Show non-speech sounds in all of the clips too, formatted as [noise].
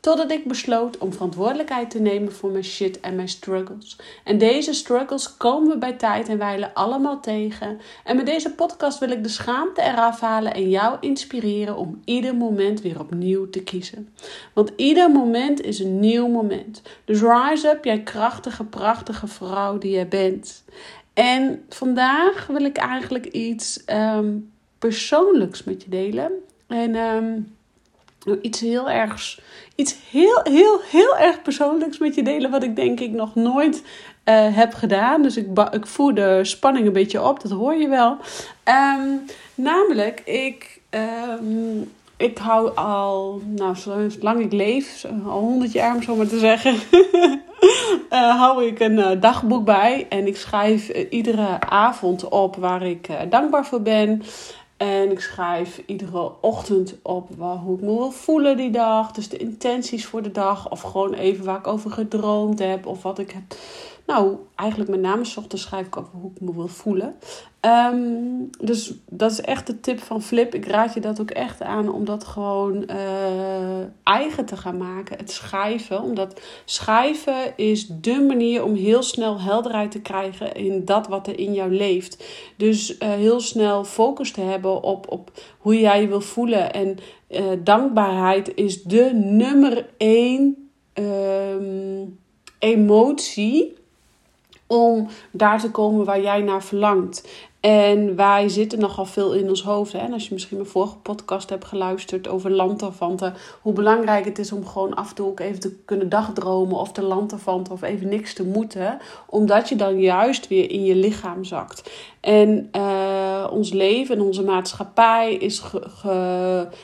Totdat ik besloot om verantwoordelijkheid te nemen voor mijn shit en mijn struggles. En deze struggles komen we bij tijd en wijle allemaal tegen. En met deze podcast wil ik de schaamte eraf halen en jou inspireren om ieder moment weer opnieuw te kiezen. Want ieder moment is een nieuw moment. Dus rise up, jij krachtige, prachtige vrouw die je bent. En vandaag wil ik eigenlijk iets ehm, persoonlijks met je delen. En um, iets heel ergs, iets heel, heel, heel erg persoonlijks met je delen, wat ik denk ik nog nooit uh, heb gedaan. Dus ik, ik voer de spanning een beetje op, dat hoor je wel. Um, namelijk, ik, um, ik hou al, nou, zolang ik leef, al 100 jaar om zo maar te zeggen, uh, [laughs] hou ik een uh, dagboek bij. En ik schrijf iedere avond op waar ik dankbaar voor ben. En ik schrijf iedere ochtend op hoe ik me wil voelen die dag. Dus de intenties voor de dag. Of gewoon even waar ik over gedroomd heb. Of wat ik heb. Nou, eigenlijk met name s ochtends schrijf ik over hoe ik me wil voelen. Um, dus dat is echt de tip van Flip. Ik raad je dat ook echt aan om dat gewoon uh, eigen te gaan maken. Het schrijven. Omdat schrijven is de manier om heel snel helderheid te krijgen in dat wat er in jou leeft. Dus uh, heel snel focus te hebben op, op hoe jij je wil voelen. En uh, dankbaarheid is de nummer één um, emotie om daar te komen waar jij naar verlangt. En wij zitten nogal veel in ons hoofd. Hè? En als je misschien mijn vorige podcast hebt geluisterd over lanterfanten. Hoe belangrijk het is om gewoon af en toe ook even te kunnen dagdromen. Of te lanterfanten of even niks te moeten. Omdat je dan juist weer in je lichaam zakt. En uh, ons leven en onze maatschappij is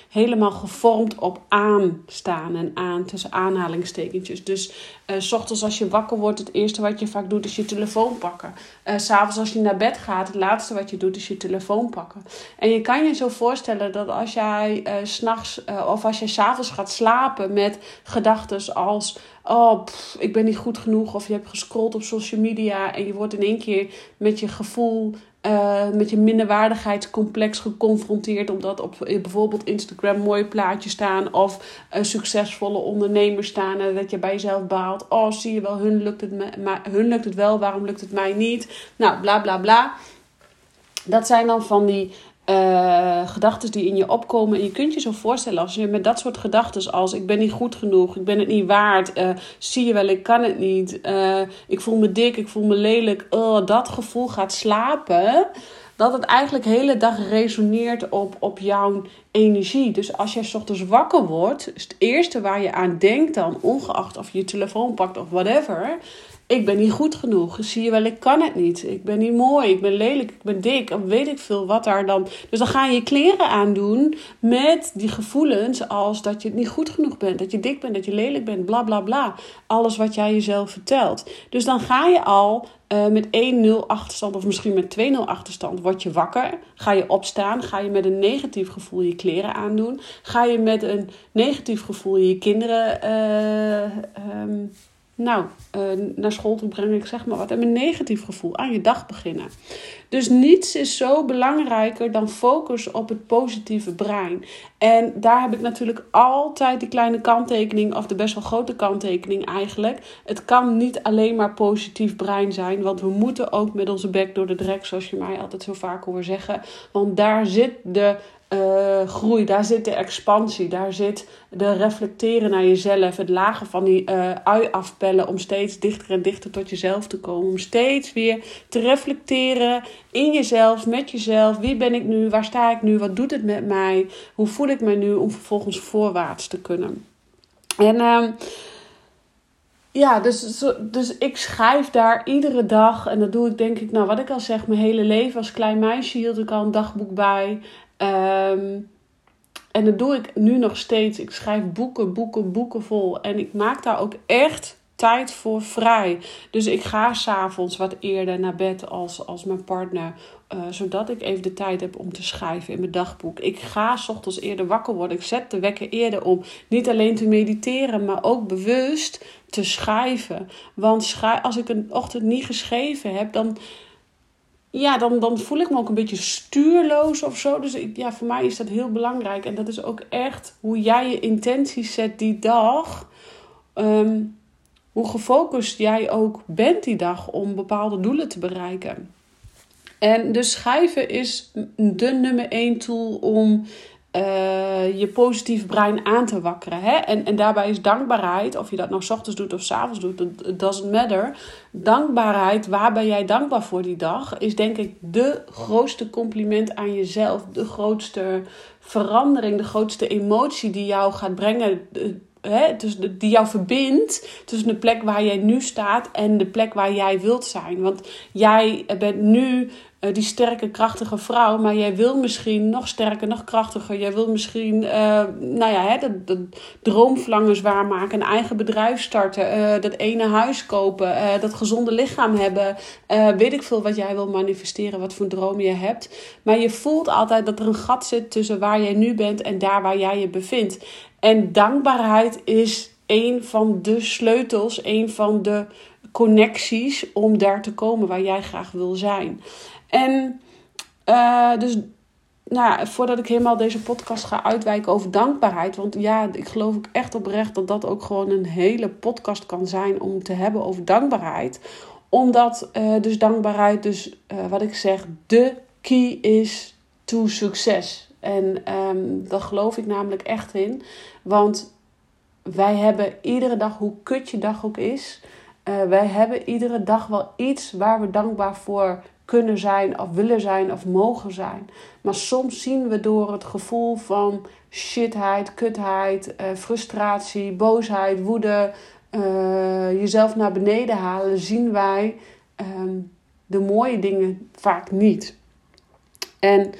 helemaal gevormd op aanstaan en aan tussen aanhalingstekentjes. Dus uh, s ochtends als je wakker wordt, het eerste wat je vaak doet is je telefoon pakken. Uh, S'avonds als je naar bed gaat, het laatste wat je doet is je telefoon pakken. En je kan je zo voorstellen dat als jij uh, s'nachts of als je s'avonds gaat slapen met gedachten als oh, ik ben niet goed genoeg. Of je hebt gescrolld op social media en je wordt in één keer met je gevoel, uh, met je minderwaardigheidscomplex geconfronteerd. Omdat op bijvoorbeeld Instagram mooie plaatjes staan of uh, succesvolle ondernemers staan. En dat je bij jezelf baalt. Oh, zie je wel, hun lukt het, maar hun lukt het wel, waarom lukt het mij niet? Nou, bla bla bla. Dat zijn dan van die uh, gedachten die in je opkomen. En je kunt je zo voorstellen als je met dat soort gedachten als ik ben niet goed genoeg, ik ben het niet waard, uh, zie je wel, ik kan het niet, uh, ik voel me dik, ik voel me lelijk, oh, dat gevoel gaat slapen. Dat het eigenlijk de hele dag resoneert op, op jouw energie. Dus als jij ochtends wakker wordt, is het eerste waar je aan denkt dan, ongeacht of je je telefoon pakt of whatever, ik ben niet goed genoeg. Zie je wel, ik kan het niet. Ik ben niet mooi, ik ben lelijk, ik ben dik. Weet ik veel wat daar dan. Dus dan ga je kleren aandoen met die gevoelens als dat je niet goed genoeg bent. Dat je dik bent, dat je lelijk bent, bla bla bla. Alles wat jij jezelf vertelt. Dus dan ga je al uh, met 1-0 achterstand of misschien met 2-0 achterstand. Word je wakker, ga je opstaan, ga je met een negatief gevoel je kleren aandoen. Ga je met een negatief gevoel je kinderen... Uh, nou, uh, naar school toe brengen, ik zeg maar wat. En een negatief gevoel aan je dag beginnen. Dus niets is zo belangrijker dan focus op het positieve brein. En daar heb ik natuurlijk altijd die kleine kanttekening, of de best wel grote kanttekening eigenlijk. Het kan niet alleen maar positief brein zijn, want we moeten ook met onze bek door de drek, zoals je mij altijd zo vaak hoort zeggen. Want daar zit de uh, groei, daar zit de expansie, daar zit de reflecteren naar jezelf, het lagen van die uh, ui afpellen om steeds dichter en dichter tot jezelf te komen, om steeds weer te reflecteren in jezelf, met jezelf. Wie ben ik nu? Waar sta ik nu? Wat doet het met mij? Hoe voel ik me nu om vervolgens voorwaarts te kunnen? En uh, ja, dus, dus ik schrijf daar iedere dag. En dat doe ik denk ik, nou wat ik al zeg, mijn hele leven. Als klein meisje hield ik al een dagboek bij. Um, en dat doe ik nu nog steeds. Ik schrijf boeken, boeken, boeken vol. En ik maak daar ook echt tijd voor vrij. Dus ik ga s'avonds wat eerder naar bed als, als mijn partner. Uh, zodat ik even de tijd heb om te schrijven in mijn dagboek. Ik ga s ochtends eerder wakker worden. Ik zet de wekker eerder om. Niet alleen te mediteren, maar ook bewust te schrijven. Want als ik een ochtend niet geschreven heb, dan ja, dan, dan voel ik me ook een beetje stuurloos of zo. Dus ja, voor mij is dat heel belangrijk. En dat is ook echt hoe jij je intenties zet die dag. Ehm, hoe gefocust jij ook bent die dag om bepaalde doelen te bereiken. En dus schrijven is de nummer één tool om uh, je positieve brein aan te wakkeren. Hè? En, en daarbij is dankbaarheid, of je dat nou s ochtends doet of s avonds doet, it doesn't matter. Dankbaarheid, waar ben jij dankbaar voor die dag, is denk ik de grootste compliment aan jezelf. De grootste verandering, de grootste emotie die jou gaat brengen. Hè, dus die jou verbindt tussen de plek waar jij nu staat en de plek waar jij wilt zijn. Want jij bent nu eh, die sterke, krachtige vrouw. Maar jij wil misschien nog sterker, nog krachtiger. Jij wil misschien, uh, nou ja, hè, dat, dat droomverlangens waarmaken. Een eigen bedrijf starten. Uh, dat ene huis kopen. dat gezonde lichaam hebben. weet ik veel wat jij wil manifesteren. Wat voor droom je hebt. Maar je voelt altijd dat er een gat zit tussen waar jij nu bent en daar waar jij je bevindt. En dankbaarheid is een van de sleutels. Een van de connecties om daar te komen waar jij graag wil zijn. En uh, dus nou voordat ik helemaal deze podcast ga uitwijken over dankbaarheid. Want ja, ik geloof ook echt oprecht dat dat ook gewoon een hele podcast kan zijn om te hebben over dankbaarheid. Omdat uh, dus dankbaarheid, dus uh, wat ik zeg, de key is to succes. En um, daar geloof ik namelijk echt in. Want wij hebben iedere dag, hoe kut je dag ook is, wij hebben iedere dag wel iets waar we dankbaar voor kunnen zijn of willen zijn of mogen zijn. Maar soms zien we door het gevoel van shitheid, kutheid, uh, frustratie, boosheid, woede, uh, jezelf naar beneden halen, zien wij um, de mooie dingen vaak niet. En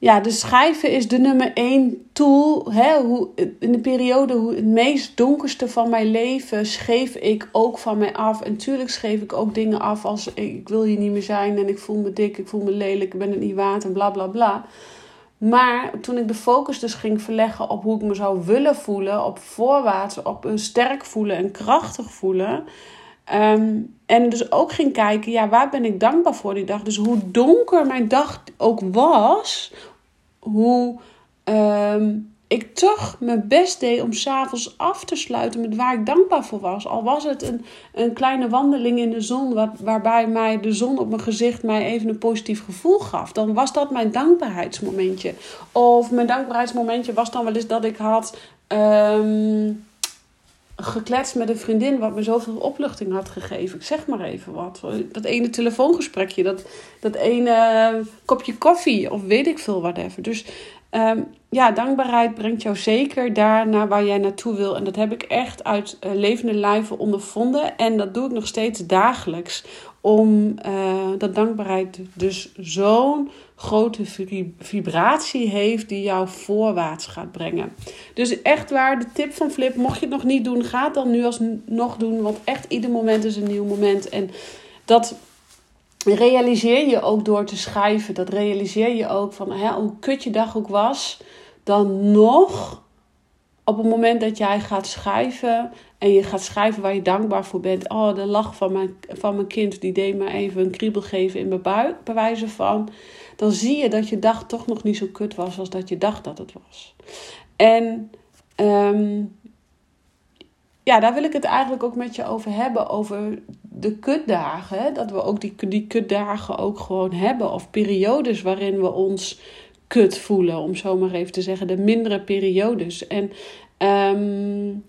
ja, dus schrijven is de nummer één tool. Hè, hoe, in de periode, hoe, het meest donkerste van mijn leven, schreef ik ook van mij af. En tuurlijk schreef ik ook dingen af als ik wil hier niet meer zijn en ik voel me dik, ik voel me lelijk, ik ben het niet waard en bla bla bla. Maar toen ik de focus dus ging verleggen op hoe ik me zou willen voelen, op voorwaarts, op sterk voelen en krachtig voelen. Um, en dus ook ging kijken, ja, waar ben ik dankbaar voor die dag? Dus hoe donker mijn dag ook was, hoe ehm, ik toch mijn best deed om s'avonds af te sluiten met waar ik dankbaar voor was. Al was het een, een kleine wandeling in de zon, waarbij mij de zon op mijn gezicht mij even een positief gevoel gaf. Dan was dat mijn dankbaarheidsmomentje. Of mijn dankbaarheidsmomentje was dan wel eens dat ik had. Um, gekletst met een vriendin wat me zoveel opluchting had gegeven. Ik zeg maar even wat. Dat ene telefoongesprekje, dat, dat ene kopje koffie of weet ik veel, whatever. Dus um, ja, dankbaarheid brengt jou zeker daar naar waar jij naartoe wil. En dat heb ik echt uit uh, levende lijven ondervonden. En dat doe ik nog steeds dagelijks. Om uh, dat dankbaarheid dus zo'n grote vibratie heeft die jou voorwaarts gaat brengen. Dus echt waar, de tip van Flip, mocht je het nog niet doen, ga het dan nu alsnog doen. Want echt ieder moment is een nieuw moment. En dat realiseer je ook door te schrijven. Dat realiseer je ook van hè, hoe kut je dag ook was. Dan nog op het moment dat jij gaat schrijven en je gaat schrijven waar je dankbaar voor bent. Oh, de lach van mijn, van mijn kind, die deed me even een kriebel geven in mijn buik, bij wijze van. Dan zie je dat je dag toch nog niet zo kut was als dat je dacht dat het was. En um, ja, daar wil ik het eigenlijk ook met je over hebben. Over de kutdagen. Dat we ook die, die kutdagen ook gewoon hebben. Of periodes waarin we ons kut voelen. Om zo maar even te zeggen. De mindere periodes. En um,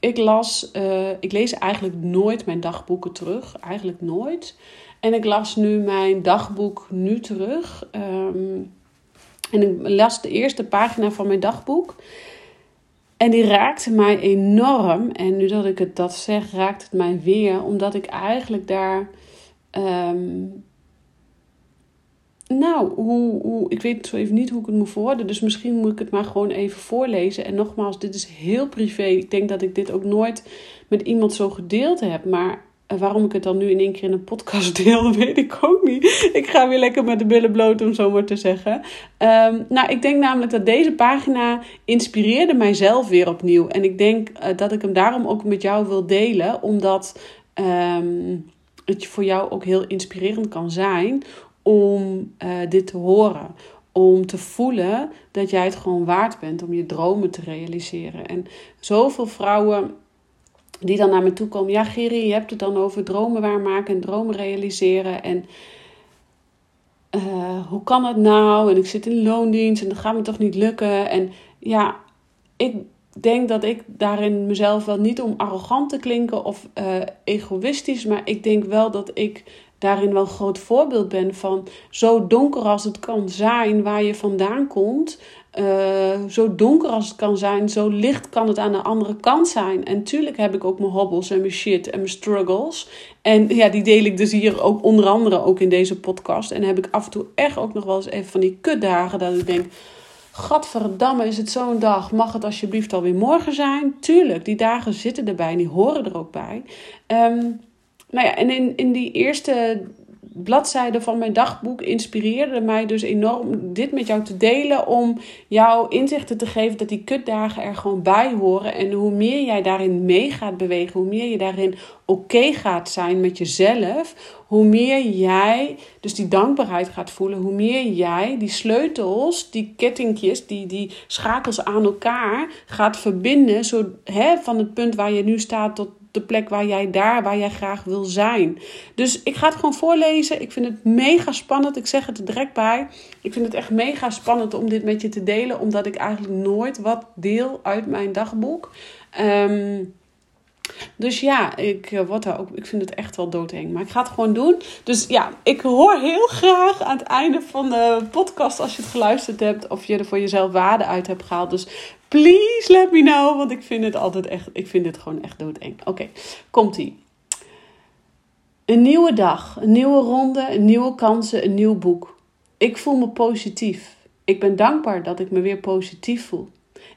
ik las, uh, ik lees eigenlijk nooit mijn dagboeken terug. Eigenlijk nooit. En ik las nu mijn dagboek nu terug. Um, en ik las de eerste pagina van mijn dagboek. En die raakte mij enorm. En nu dat ik het dat zeg, raakt het mij weer. Omdat ik eigenlijk daar um, nou, hoe, hoe, ik weet zo even niet hoe ik het moet verwoorden. Dus misschien moet ik het maar gewoon even voorlezen. En nogmaals, dit is heel privé. Ik denk dat ik dit ook nooit met iemand zo gedeeld heb. Maar waarom ik het dan nu in één keer in een podcast [laughs] deel, weet ik ook niet. Ik ga weer lekker met de billen bloot, om zo maar te zeggen. Um, nou, ik denk namelijk dat deze pagina inspireerde mijzelf weer opnieuw. En ik denk uh, dat ik hem daarom ook met jou wil delen. Omdat um, het voor jou ook heel inspirerend kan zijn om uh, dit te horen. Om te voelen dat jij het gewoon waard bent om je dromen te realiseren. En zoveel vrouwen die dan naar me toe komen. Ja, Geri, je hebt het dan over dromen waarmaken en dromen realiseren. En uh, hoe kan het nou? En ik zit in loondienst en dat gaat me toch niet lukken. En ja, ik denk dat ik daarin mezelf wel niet om arrogant te klinken of uh, egoïstisch, maar ik denk wel dat ik daarin wel een groot voorbeeld ben van zo donker als het kan zijn waar je vandaan komt. Uh, zo donker als het kan zijn, zo licht kan het aan de andere kant zijn. En tuurlijk heb ik ook mijn hobbels en mijn shit en mijn struggles. En ja, die deel ik dus hier ook onder andere ook in deze podcast. En heb ik af en toe echt ook nog wel eens even van die kutdagen dat ik denk... Gadverdamme, is het zo'n dag? Mag het alsjeblieft alweer morgen zijn? Tuurlijk, die dagen zitten erbij en die horen er ook bij. Um, nou ja, en in, in die eerste bladzijde van mijn dagboek inspireerde mij dus enorm dit met jou te delen. Om jou inzichten te geven dat die kutdagen er gewoon bij horen. En hoe meer jij daarin mee gaat bewegen, hoe meer je daarin oké gaat zijn met jezelf. Hoe meer jij dus die dankbaarheid gaat voelen. Hoe meer jij die sleutels, die kettingjes, die, die schakels aan elkaar gaat verbinden. Zo, hè, van het punt waar je nu staat tot de plek waar jij daar, waar jij graag wil zijn. Dus ik ga het gewoon voorlezen. Ik vind het mega spannend. Ik zeg het er direct bij. Ik vind het echt mega spannend om dit met je te delen, omdat ik eigenlijk nooit wat deel uit mijn dagboek. Um, dus ja, ik, word daar ook, ik vind het echt wel doodeng. Maar ik ga het gewoon doen. Dus ja, ik hoor heel graag aan het einde van de podcast, als je het geluisterd hebt, of je er voor jezelf waarde uit hebt gehaald. Dus please let me know, want ik vind het altijd echt, ik vind het gewoon echt doodeng. Oké, komt-ie. Een nieuwe dag, een nieuwe ronde, een nieuwe kansen, een nieuw boek. Ik voel me positief. Ik ben dankbaar dat ik me weer positief voel.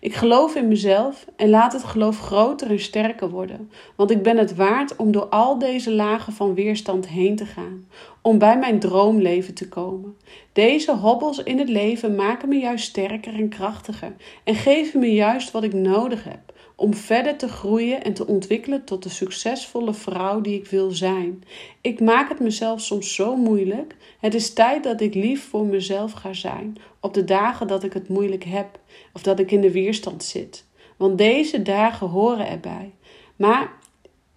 Ik geloof in mezelf en laat het geloof groter en sterker worden, want ik ben het waard om door al deze lagen van weerstand heen te gaan, om bij mijn droomleven te komen. Deze hobbels in het leven maken me juist sterker en krachtiger en geven me juist wat ik nodig heb om verder te groeien en te ontwikkelen tot de succesvolle vrouw die ik wil zijn. Ik maak het mezelf soms zo moeilijk. Het is tijd dat ik lief voor mezelf ga zijn op de dagen dat ik het moeilijk heb of dat ik in de weerstand zit. Want deze dagen horen erbij. Maar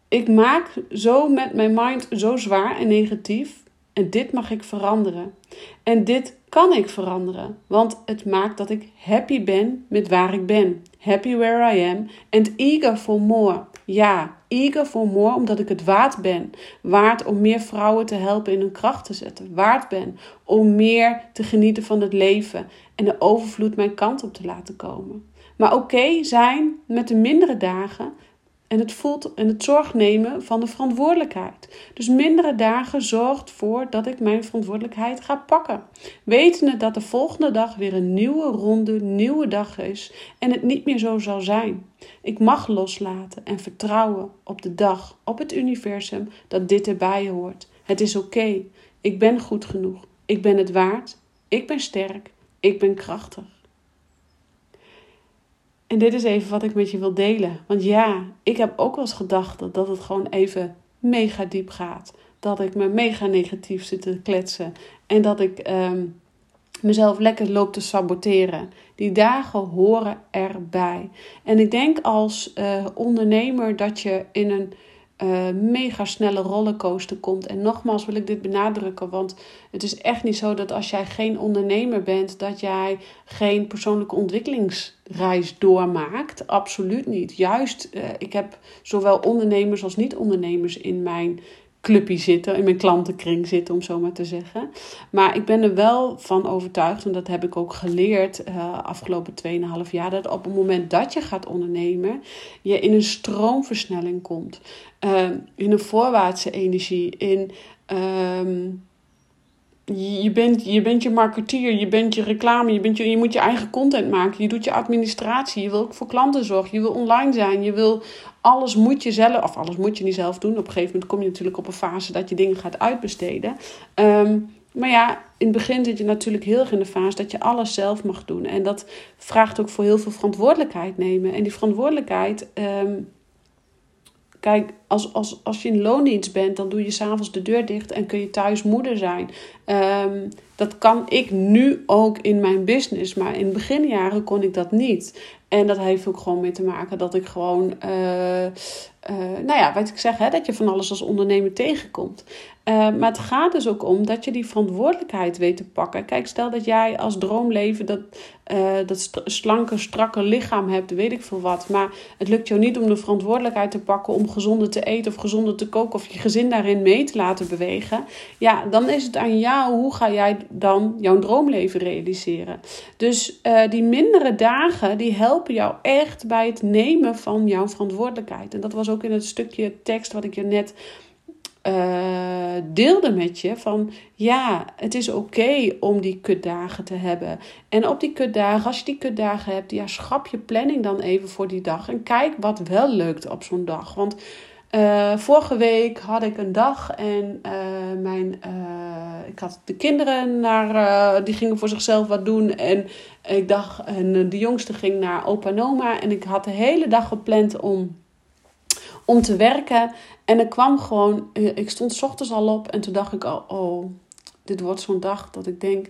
ik maak zo met mijn mind zo zwaar en negatief. En dit mag ik veranderen. En dit kan ik veranderen, want het maakt dat ik happy ben met waar ik ben. Happy where I am and eager for more. Ja, eager for more omdat ik het waard ben. Waard om meer vrouwen te helpen in hun kracht te zetten. Waard ben om meer te genieten van het leven en de overvloed mijn kant op te laten komen. Maar oké zijn met de mindere dagen en het voelt en het zorg nemen van de verantwoordelijkheid. Dus mindere dagen zorgt ervoor dat ik mijn verantwoordelijkheid ga pakken. Wetende dat de volgende dag weer een nieuwe ronde, nieuwe dag is en het niet meer zo zal zijn. Ik mag loslaten en vertrouwen op de dag, op het universum, dat dit erbij hoort. Het is oké. Ik ben goed genoeg. Ik ben het waard. Ik ben sterk. Ik ben krachtig. En dit is even wat ik met je wil delen. Want ja, ik heb ook wel eens gedacht dat het gewoon even mega diep gaat. Dat ik me mega negatief zit te kletsen. En dat ik um, mezelf lekker loop te saboteren. Die dagen horen erbij. En ik denk als uh, ondernemer dat je in een uh, mega snelle rollercoaster komt. En nogmaals wil ik dit benadrukken, want het is echt niet zo dat als jij geen ondernemer bent, dat jij geen persoonlijke ontwikkelingsreis doormaakt. Absoluut niet. Juist, uh, ik heb zowel ondernemers als niet-ondernemers in mijn clubje zitten, in mijn klantenkring zitten, om zo maar te zeggen. Maar ik ben er wel van overtuigd, en dat heb ik ook geleerd uh, afgelopen 2,5 jaar, dat op het moment dat je gaat ondernemen, je in een stroomversnelling komt. Uh, in een voorwaartse energie, in. Um, je bent, je bent je marketeer, je bent je reclame, je, bent je, je moet je eigen content maken, je doet je administratie, je wil ook voor klanten zorgen, je wil online zijn, je wil alles moet je zelf, of alles moet je niet zelf doen. Op een gegeven moment kom je natuurlijk op een fase dat je dingen gaat uitbesteden. Ehm, maar ja, in het begin zit je natuurlijk heel erg in de fase dat je alles zelf mag doen. En dat vraagt ook voor heel veel verantwoordelijkheid nemen. En die verantwoordelijkheid. Ehm, kijk, als, als, als je in loondienst bent, dan doe je s'avonds de deur dicht en kun je thuis moeder zijn. Um, dat kan ik nu ook in mijn business, maar in beginjaren kon ik dat niet. En dat heeft ook gewoon mee te maken dat ik gewoon, uh, uh, nou ja, wat ik zeg, hè, dat je van alles als ondernemer tegenkomt. Uh, maar het gaat dus ook om dat je die verantwoordelijkheid weet te pakken. Kijk, stel dat jij als droomleven dat, dat slanke, strakke lichaam hebt, weet ik veel wat. Maar het lukt jou niet om de verantwoordelijkheid te pakken om gezonder te eten of gezonder te koken of je gezin daarin mee te laten bewegen. Ja, dan is het aan jou, hoe ga jij dan jouw droomleven realiseren? Dus die mindere dagen, die helpen jou echt bij het nemen van jouw verantwoordelijkheid. En dat was ook in het stukje tekst wat ik je net uh, deelde met je. Van ja, het is oké om die kutdagen te hebben. En op die kutdagen, als je die kutdagen hebt, ja, schrap je planning dan even voor die dag. En kijk wat wel lukt op zo'n dag. Want uh, vorige week had ik een dag en uh, mijn, uh, ik had de kinderen naar, die gingen voor zichzelf wat doen. En ik dacht, en de jongste ging naar opa en. En ik had de hele dag gepland om, om te werken. En ik kwam gewoon, ik stond s ochtends al op en toen dacht ik al, oh, dit wordt zo'n dag dat ik denk,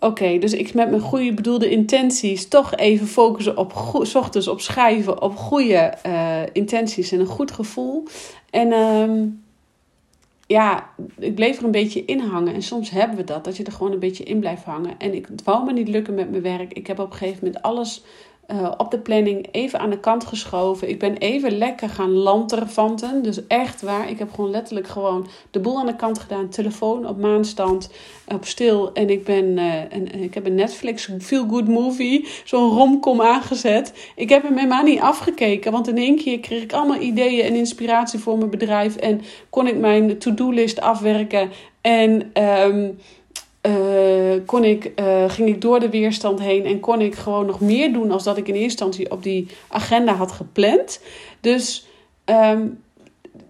Oké, dus ik met mijn goede bedoelde intenties toch even focussen op ochtends op schrijven op goede uh, intenties en een goed gevoel. En um, ja, ik bleef er een beetje in hangen. En soms hebben we dat, dat je er gewoon een beetje in blijft hangen. En ik, het wou me niet lukken met mijn werk. Ik heb op een gegeven moment alles uh, op de planning even aan de kant geschoven. Ik ben even lekker gaan lanterfanten. Dus echt waar. Ik heb gewoon letterlijk gewoon de boel aan de kant gedaan. Telefoon op maanstand, op stil. En ik, ben, uh, en, ik heb een Netflix feel good movie, zo'n romcom aangezet. Ik heb hem helemaal niet afgekeken. Want in één keer kreeg ik allemaal ideeën en inspiratie voor mijn bedrijf. En kon ik mijn to-do-list afwerken. En... Um, uh, kon ik, uh, ging ik door de weerstand heen en kon ik gewoon nog meer doen als dat ik in eerste instantie op die agenda had gepland. Dus um,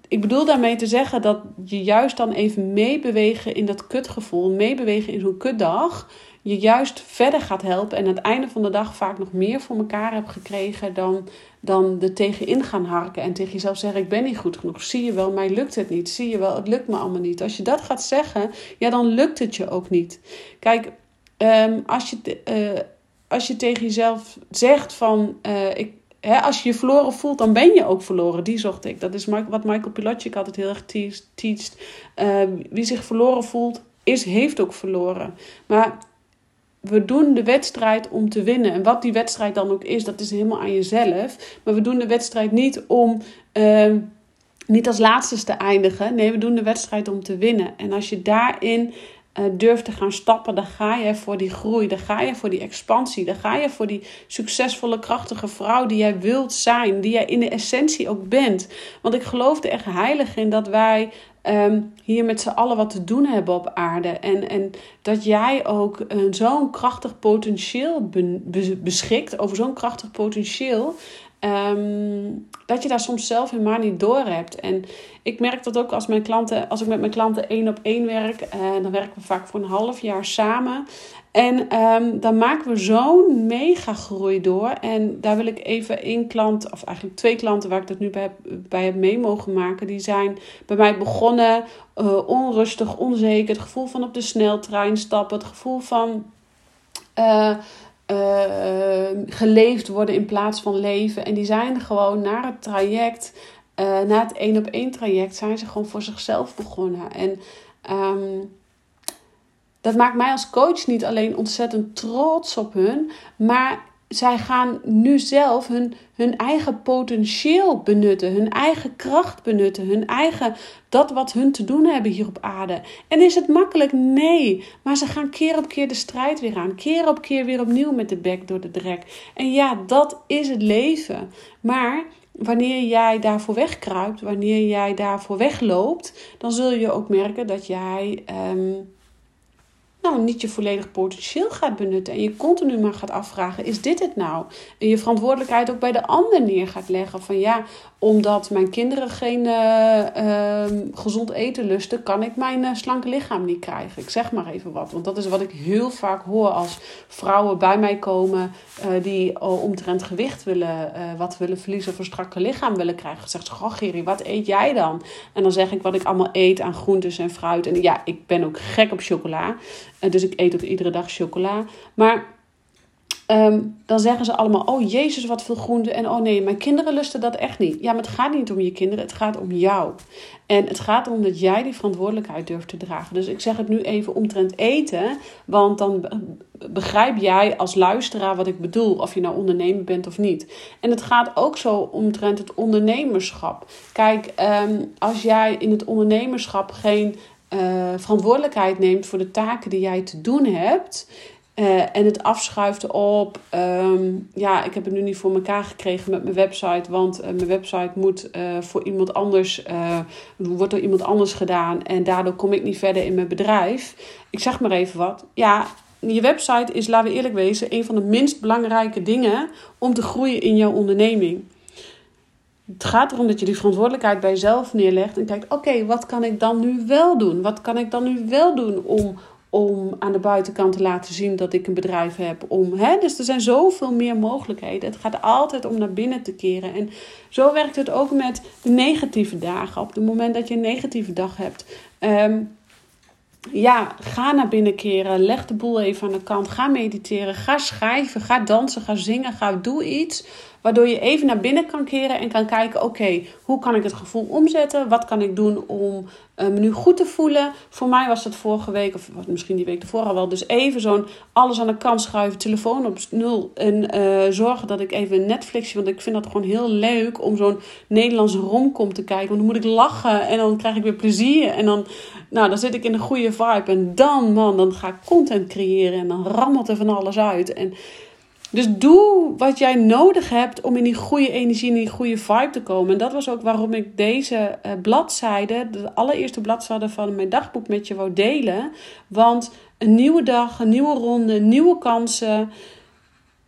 ik bedoel daarmee te zeggen dat je juist dan even meebewegen in dat kutgevoel, meebewegen in zo'n kutdag, je juist verder gaat helpen en aan het einde van de dag vaak nog meer voor elkaar hebt gekregen dan, dan er tegenin gaan harken en tegen jezelf zeggen: Ik ben niet goed genoeg. Zie je wel, mij lukt het niet. Zie je wel, het lukt me allemaal niet. Als je dat gaat zeggen, ja, dan lukt het je ook niet. Kijk, um, als, je, uh, als je tegen jezelf zegt van uh, ik. als je je verloren voelt, dan ben je ook verloren. Die zocht ik. Dat is wat Michael Pilatschik altijd heel erg teacht. Uh, wie zich verloren voelt, is, heeft ook verloren. Maar we doen de wedstrijd om te winnen. En wat die wedstrijd dan ook is, dat is helemaal aan jezelf. Maar we doen de wedstrijd niet om uh, niet als laatste te eindigen. Nee, we doen de wedstrijd om te winnen. En als je daarin uh, durft te gaan stappen, dan ga je voor die groei, dan ga je voor die expansie, dan ga je voor die succesvolle, krachtige vrouw die jij wilt zijn, die jij in de essentie ook bent. Want ik geloof er echt heilig in dat wij um, hier met z'n allen wat te doen hebben op aarde. En, en dat jij ook zo'n krachtig potentieel beschikt, over zo'n krachtig potentieel. Um, dat je daar soms zelf helemaal niet door hebt. En ik merk dat ook als, mijn klanten, als ik met mijn klanten één op één werk. Uh, dan werken we vaak voor een half jaar samen. En um, dan maken we zo'n mega groei door. En daar wil ik even één klant, of eigenlijk twee klanten waar ik dat nu bij, bij heb mee mogen maken. Die zijn bij mij begonnen uh, onrustig, onzeker. Het gevoel van op de sneltrein stappen. Het gevoel van uh, uh, geleefd worden in plaats van leven. En die zijn gewoon naar het traject, na het één op één traject, zijn ze gewoon voor zichzelf begonnen. En um, dat maakt mij als coach niet alleen ontzettend trots op hun, maar zij gaan nu zelf hun, hun eigen potentieel benutten, hun eigen kracht benutten, hun eigen dat wat hun te doen hebben hier op aarde. En is het makkelijk? Nee, maar ze gaan keer op keer de strijd weer aan, keer op keer weer opnieuw met de bek door de drek. En ja, dat is het leven. Maar wanneer jij daarvoor wegkruipt, wanneer jij daarvoor wegloopt, dan zul je ook merken dat jij ehm, nou, niet je volledig potentieel gaat benutten. En je continu maar gaat afvragen: is dit het nou? En je verantwoordelijkheid ook bij de ander neer gaat leggen. Van ja, omdat mijn kinderen geen eh, ehm, gezond eten lusten, kan ik mijn uh, slanke lichaam niet krijgen. Ik zeg maar even wat. Want dat is wat ik heel vaak hoor als vrouwen bij mij komen uh, die omtrent gewicht willen, wat willen verliezen of een strakke lichaam willen krijgen. Dan zegt ze: Goh, wat eet jij dan? En dan zeg ik wat ik allemaal eet aan groentes en fruit. En ja, ik ben ook gek op chocola. Dus ik eet ook iedere dag chocola. Maar Ehm, dan zeggen ze allemaal: Oh Jezus, wat veel groente. En oh nee, mijn kinderen lusten dat echt niet. Ja, maar het gaat niet om je kinderen, het gaat om jou. En het gaat erom dat jij die verantwoordelijkheid durft te dragen. Dus ik zeg het nu even omtrent eten, want dan begrijp jij als luisteraar wat ik bedoel, of je nou ondernemer bent of niet. En het gaat ook zo omtrent het ondernemerschap. Kijk, ehm, als jij in het ondernemerschap geen uh, verantwoordelijkheid neemt voor de taken die jij te doen hebt uh, en het afschuift op, um, ja, ik heb het nu niet voor elkaar gekregen met mijn website, want uh, mijn website moet voor iemand anders, wordt door iemand anders gedaan en daardoor kom ik niet verder in mijn bedrijf. Ik zeg maar even wat. Ja, je website is, laten we eerlijk wezen, een van de minst belangrijke dingen om te groeien in jouw onderneming. Het gaat erom dat je die verantwoordelijkheid bij jezelf neerlegt en kijkt: oké, wat kan ik dan nu wel doen? Wat kan ik dan nu wel doen om, om aan de buitenkant te laten zien dat ik een bedrijf heb. Om, hè? Dus er zijn zoveel meer mogelijkheden. Het gaat altijd om naar binnen te keren. En zo werkt het ook met de negatieve dagen. Op het moment dat je een negatieve dag hebt. Ehm, ja, ga naar binnen keren. Leg de boel even aan de kant. Ga mediteren. Ga schrijven. Ga dansen. Ga zingen. Ga doe iets Waardoor je even naar binnen kan keren en kan kijken: oké, hoe kan ik het gevoel omzetten? Wat kan ik doen om uh, me nu goed te voelen? Voor mij was dat vorige week, of misschien die week ervoor al wel, dus even zo'n alles aan de kant schuiven, telefoon op nul. En uh, zorgen dat ik even een Netflixje, want ik vind dat gewoon heel leuk om zo'n Nederlandse romcom te kijken. Want dan moet ik lachen en dan krijg ik weer plezier. En dan, nou, dan zit ik in een goede vibe. En dan, man, dan ga ik content creëren en dan rammelt er van alles uit. En dus doe wat jij nodig hebt om in die goede energie, in die goede vibe te komen. En dat was ook waarom ik deze uh, bladzijde, de allereerste bladzijde van mijn dagboek met je wou delen. Want een nieuwe dag, een nieuwe ronde, nieuwe kansen.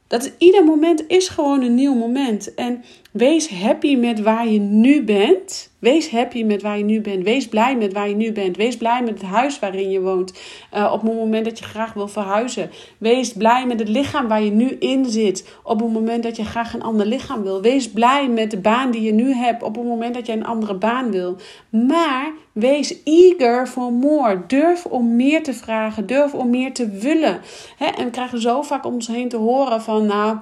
Dat ieder moment is gewoon een nieuw moment. En wees happy met waar je nu bent. Wees happy met waar je nu bent. Wees blij met waar je nu bent. Wees blij met het huis waarin je woont. Uh, op het moment dat je graag wil verhuizen. Wees blij met het lichaam waar je nu in zit. Op het moment dat je graag een ander lichaam wil. Wees blij met de baan die je nu hebt. Op het moment dat je een andere baan wil. Maar wees eager for more. Durf om meer te vragen. Durf om meer te willen. en we krijgen zo vaak om ons heen te horen van nou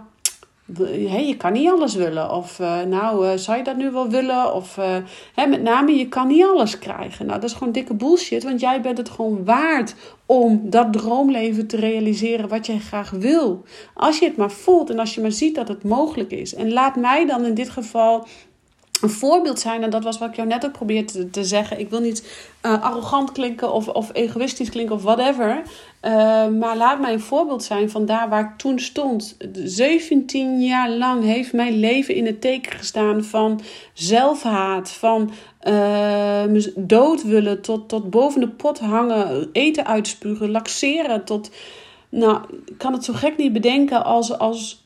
je kan niet alles willen. Of uh, nou, uh, zou je dat nu wel willen? Of uh, met name, je kan niet alles krijgen. Nou, dat is gewoon dikke bullshit. Want jij bent het gewoon waard om dat droomleven te realiseren wat jij graag wil. Als je het maar voelt en als je maar ziet dat het mogelijk is. En laat mij dan in dit geval een voorbeeld zijn. En dat was wat ik jou net ook probeerde te, zeggen. Ik wil niet uh, arrogant klinken of, of egoïstisch klinken of whatever. Uh, maar laat mij een voorbeeld zijn van daar waar ik toen stond. 17 jaar lang heeft mijn leven in het teken gestaan van zelfhaat. Van uh, dood willen tot, tot boven de pot hangen. Eten uitspugen, laxeren. Tot, nou, ik kan het zo gek niet bedenken als... als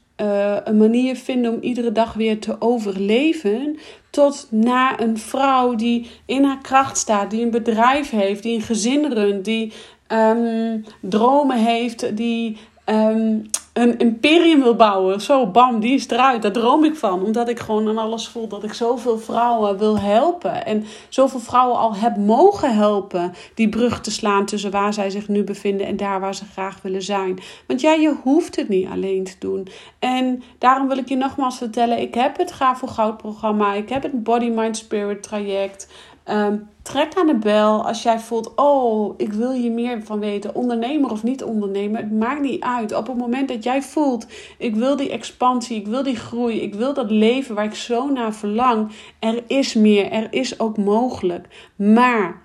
een manier vinden om iedere dag weer te overleven. Tot naar een vrouw die in haar kracht staat, die een bedrijf heeft, die een gezin runt, die um, dromen heeft, die um, een imperium wil bouwen. Zo, bam, die is eruit. Daar droom ik van. Omdat ik gewoon aan alles voel dat ik zoveel vrouwen wil helpen. En zoveel vrouwen al heb mogen helpen. Die brug te slaan tussen waar zij zich nu bevinden en daar waar ze graag willen zijn. Want jij, je hoeft het niet alleen te doen. En daarom wil ik je nogmaals vertellen. Ik heb het Ga voor Goud programma. Ik heb het Body, Mind, Spirit traject. Ehm, trek aan de bel als jij voelt: Oh, ik wil je meer van weten. Ondernemer of niet ondernemer, het maakt niet uit. Op het moment dat jij voelt: Ik wil die expansie, ik wil die groei, ik wil dat leven waar ik zo naar verlang. Er is meer, er is ook mogelijk. Maar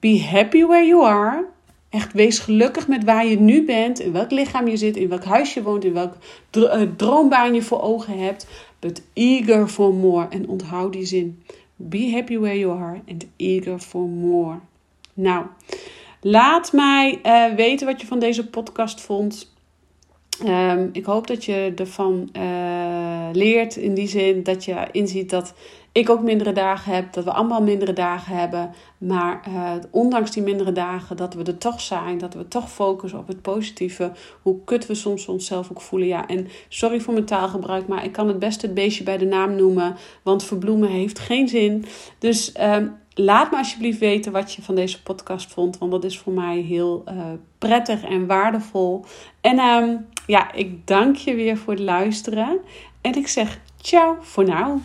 be happy where you are. Echt, wees gelukkig met waar je nu bent, in welk lichaam je zit, in welk huis je woont, in welk eh, droombaan je voor ogen hebt. but eager for more. En onthoud die zin. Be happy where you are and eager for more. Nou, laat mij uh, weten wat je van deze podcast vond. Um, ik hoop dat je ervan uh, leert in die zin dat je inziet dat ik ook mindere dagen heb, dat we allemaal mindere dagen hebben. Maar uh, ondanks die mindere dagen, dat we er toch zijn, dat we toch focussen op het positieve. Hoe kut we soms onszelf ook voelen. Ja, en sorry voor mijn taalgebruik, maar ik kan het best het beestje bij de naam noemen. Want verbloemen heeft geen zin. Dus uh, laat me alsjeblieft weten wat je van deze podcast vond. Want dat is voor mij heel uh, prettig en waardevol. En uh, ja, ik dank je weer voor het luisteren. En ik zeg ciao voor nu.